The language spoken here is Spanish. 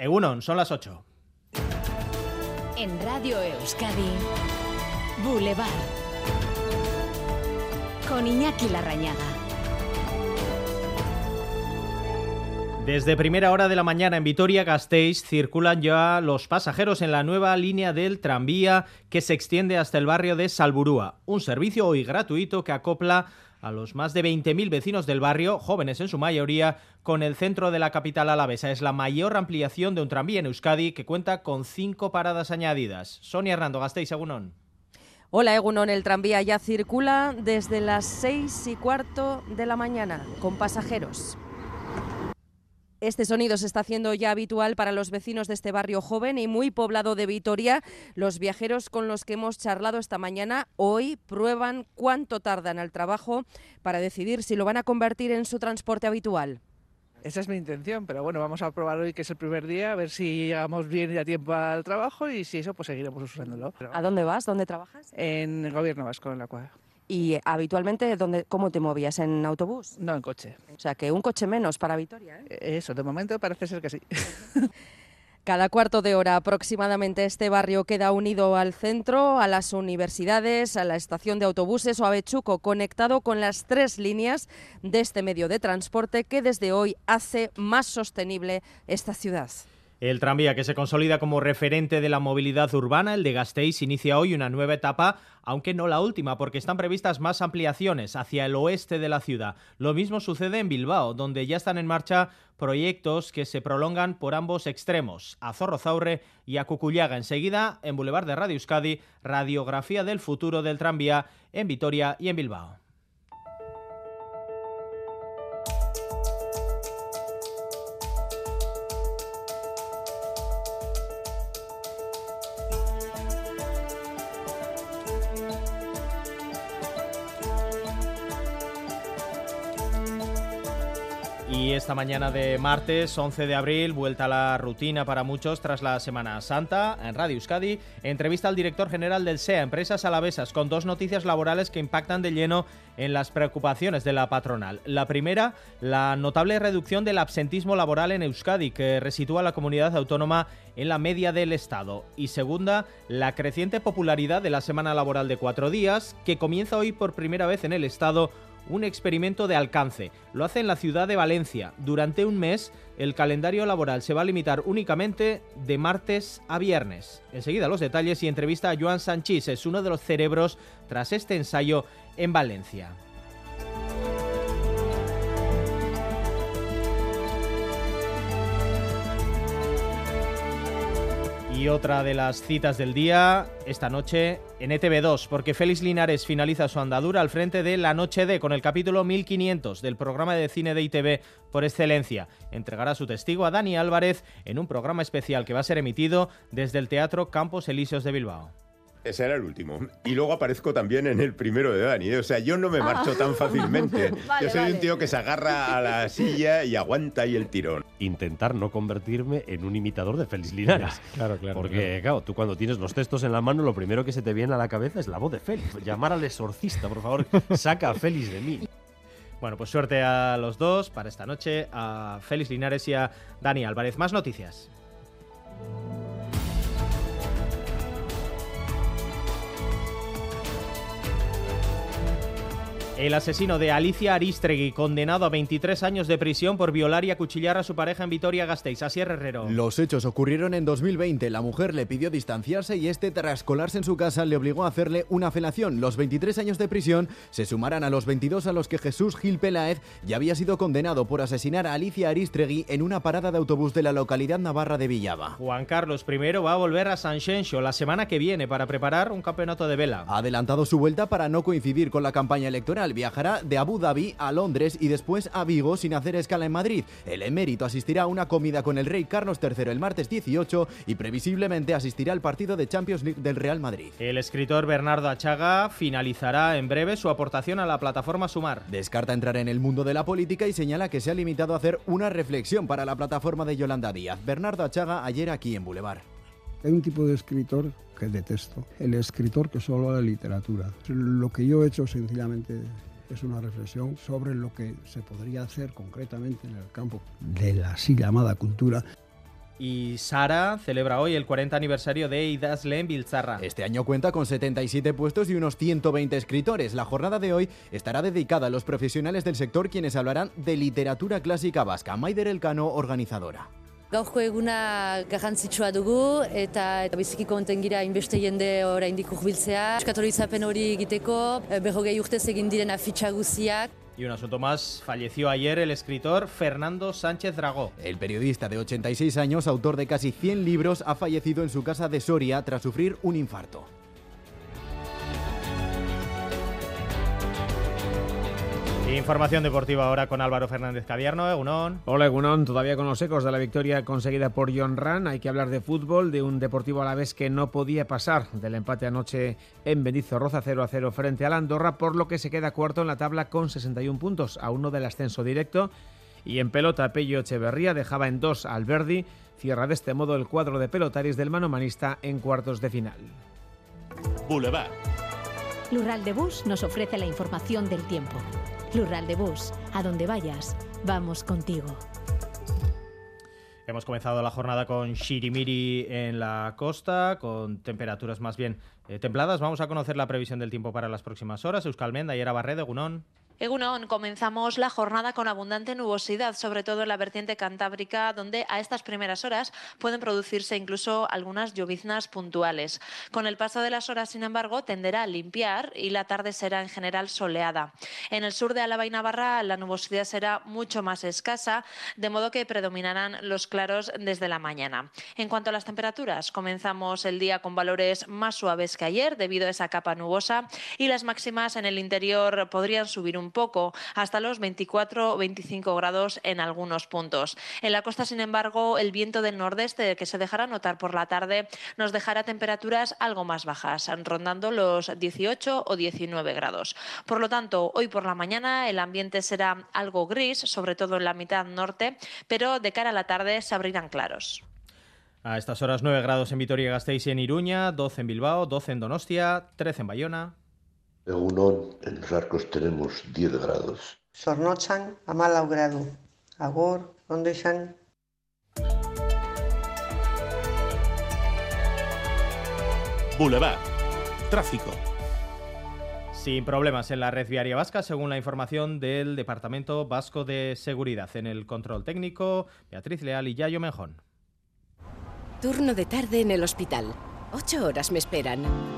Egunon, son las 8. En Radio Euskadi, Boulevard. Con Iñaki Larrañaga. Desde primera hora de la mañana en Vitoria-Gasteiz circulan ya los pasajeros en la nueva línea del tranvía que se extiende hasta el barrio de Salburúa, un servicio hoy gratuito que acopla a los más de 20.000 vecinos del barrio, jóvenes en su mayoría, con el centro de la capital alavesa. Es la mayor ampliación de un tranvía en Euskadi que cuenta con cinco paradas añadidas. Sonia Hernando, Gasteiz, Egunon. Hola Egunon, el tranvía ya circula desde las seis y cuarto de la mañana con pasajeros. Este sonido se está haciendo ya habitual para los vecinos de este barrio joven y muy poblado de Vitoria. Los viajeros con los que hemos charlado esta mañana hoy prueban cuánto tardan al trabajo para decidir si lo van a convertir en su transporte habitual. Esa es mi intención, pero bueno, vamos a probar hoy que es el primer día, a ver si llegamos bien y a tiempo al trabajo y si eso, pues seguiremos usándolo. ¿A dónde vas? ¿Dónde trabajas? En el Gobierno Vasco, en la cuadra. ¿Y habitualmente dónde, cómo te movías? ¿En autobús? No, en coche. O sea, que un coche menos para Vitoria. ¿eh? Eso, de momento parece ser que sí. Cada cuarto de hora aproximadamente este barrio queda unido al centro, a las universidades, a la estación de autobuses o a Bechuco, conectado con las tres líneas de este medio de transporte que desde hoy hace más sostenible esta ciudad. El tranvía que se consolida como referente de la movilidad urbana, el de Gasteiz, inicia hoy una nueva etapa, aunque no la última, porque están previstas más ampliaciones hacia el oeste de la ciudad. Lo mismo sucede en Bilbao, donde ya están en marcha proyectos que se prolongan por ambos extremos, a Zorrozaurre y a Cucullaga. Enseguida, en Boulevard de Radio Euskadi, radiografía del futuro del tranvía en Vitoria y en Bilbao. Y esta mañana de martes, 11 de abril, vuelta a la rutina para muchos tras la Semana Santa. En Radio Euskadi, entrevista al director general del SEA, Empresas Alavesas, con dos noticias laborales que impactan de lleno en las preocupaciones de la patronal. La primera, la notable reducción del absentismo laboral en Euskadi, que resitúa a la comunidad autónoma en la media del Estado. Y segunda, la creciente popularidad de la semana laboral de cuatro días, que comienza hoy por primera vez en el Estado un experimento de alcance. Lo hace en la ciudad de Valencia. Durante un mes, el calendario laboral se va a limitar únicamente de martes a viernes. Enseguida los detalles y entrevista a Joan Sanchís, es uno de los cerebros tras este ensayo en Valencia. Y otra de las citas del día, esta noche en ETV2, porque Félix Linares finaliza su andadura al frente de La Noche D con el capítulo 1500 del programa de cine de ITV por excelencia. Entregará su testigo a Dani Álvarez en un programa especial que va a ser emitido desde el Teatro Campos Elíseos de Bilbao. Ese era el último. Y luego aparezco también en el primero de Dani. ¿eh? O sea, yo no me marcho tan fácilmente. Vale, yo soy vale. un tío que se agarra a la silla y aguanta ahí el tirón. intentar no convertirme en un imitador de Félix Linares. Claro, claro. Porque, claro. tú cuando tienes los textos en la mano, lo primero que se te viene a la cabeza es la voz de Félix. Llamar al exorcista, por favor, saca a Félix de mí. Bueno, pues suerte a los dos para esta noche, a Félix Linares y a Dani Álvarez. Más noticias. El asesino de Alicia Aristregui, condenado a 23 años de prisión por violar y acuchillar a su pareja en Vitoria-Gasteiz. Así Herrero. Los hechos ocurrieron en 2020. La mujer le pidió distanciarse y este, tras colarse en su casa, le obligó a hacerle una felación. Los 23 años de prisión se sumarán a los 22 a los que Jesús Gil Peláez ya había sido condenado por asesinar a Alicia Aristregui en una parada de autobús de la localidad navarra de Villaba. Juan Carlos I va a volver a San Xenxo la semana que viene para preparar un campeonato de vela. Ha adelantado su vuelta para no coincidir con la campaña electoral. Viajará de Abu Dhabi a Londres y después a Vigo sin hacer escala en Madrid. El emérito asistirá a una comida con el rey Carlos III el martes 18 y previsiblemente asistirá al partido de Champions League del Real Madrid. El escritor Bernardo Achaga finalizará en breve su aportación a la plataforma Sumar. Descarta entrar en el mundo de la política y señala que se ha limitado a hacer una reflexión para la plataforma de Yolanda Díaz. Bernardo Achaga ayer aquí en Boulevard. Hay un tipo de escritor que detesto, el escritor que solo habla de literatura. Lo que yo he hecho sencillamente es una reflexión sobre lo que se podría hacer concretamente en el campo de la así llamada cultura. Y Sara celebra hoy el 40 aniversario de Idazlen Bilzarra. Este año cuenta con 77 puestos y unos 120 escritores. La jornada de hoy estará dedicada a los profesionales del sector quienes hablarán de literatura clásica vasca. Maider Elcano, organizadora. Gaurko eguna garrantzitsua dugu eta biziki konten gira inbeste jende oraindik urbiltzea. Euskatolizapen hori egiteko, berrogei urtez egin diren afitxa guziak. Y un asunto más, falleció ayer el escritor Fernando Sánchez Dragó. El periodista de 86 años, autor de casi 100 libros, ha fallecido en su casa de Soria tras sufrir un infarto. Información deportiva ahora con Álvaro Fernández Cadierno, Egunon. Hola Egunon, todavía con los ecos de la victoria conseguida por John Ran. Hay que hablar de fútbol, de un Deportivo a la vez que no podía pasar del empate anoche en Roza 0 a 0 frente al Andorra, por lo que se queda cuarto en la tabla con 61 puntos, a uno del ascenso directo. Y en pelota, Pello Echeverría dejaba en dos al Verdi. Cierra de este modo el cuadro de pelotaris del manomanista en cuartos de final. Boulevard. Lural de Bus nos ofrece la información del tiempo. Plural de Bus, a donde vayas, vamos contigo. Hemos comenzado la jornada con Shirimiri en la costa, con temperaturas más bien eh, templadas. Vamos a conocer la previsión del tiempo para las próximas horas. Euskalmenda y era Barrede, Gunón. Egunon, comenzamos la jornada con abundante nubosidad, sobre todo en la vertiente cantábrica, donde a estas primeras horas pueden producirse incluso algunas lloviznas puntuales. Con el paso de las horas, sin embargo, tenderá a limpiar y la tarde será en general soleada. En el sur de Álava y Navarra la nubosidad será mucho más escasa, de modo que predominarán los claros desde la mañana. En cuanto a las temperaturas, comenzamos el día con valores más suaves que ayer debido a esa capa nubosa y las máximas en el interior podrían subir un poco, hasta los 24 o 25 grados en algunos puntos. En la costa, sin embargo, el viento del nordeste que se dejará notar por la tarde nos dejará temperaturas algo más bajas, rondando los 18 o 19 grados. Por lo tanto, hoy por la mañana el ambiente será algo gris, sobre todo en la mitad norte, pero de cara a la tarde se abrirán claros. A estas horas 9 grados en Vitoria-Gasteiz y en Iruña, 12 en Bilbao, 12 en Donostia, 13 en Bayona. Egunon, en Zarcos tenemos 10 grados. Sornochan a malau grado. Agor, ¿dónde están? Boulevard. Tráfico. Sin problemas en la red viaria vasca, según la información del Departamento Vasco de Seguridad. En el control técnico, Beatriz Leal y Yayo Mejón. Turno de tarde en el hospital. Ocho horas me esperan.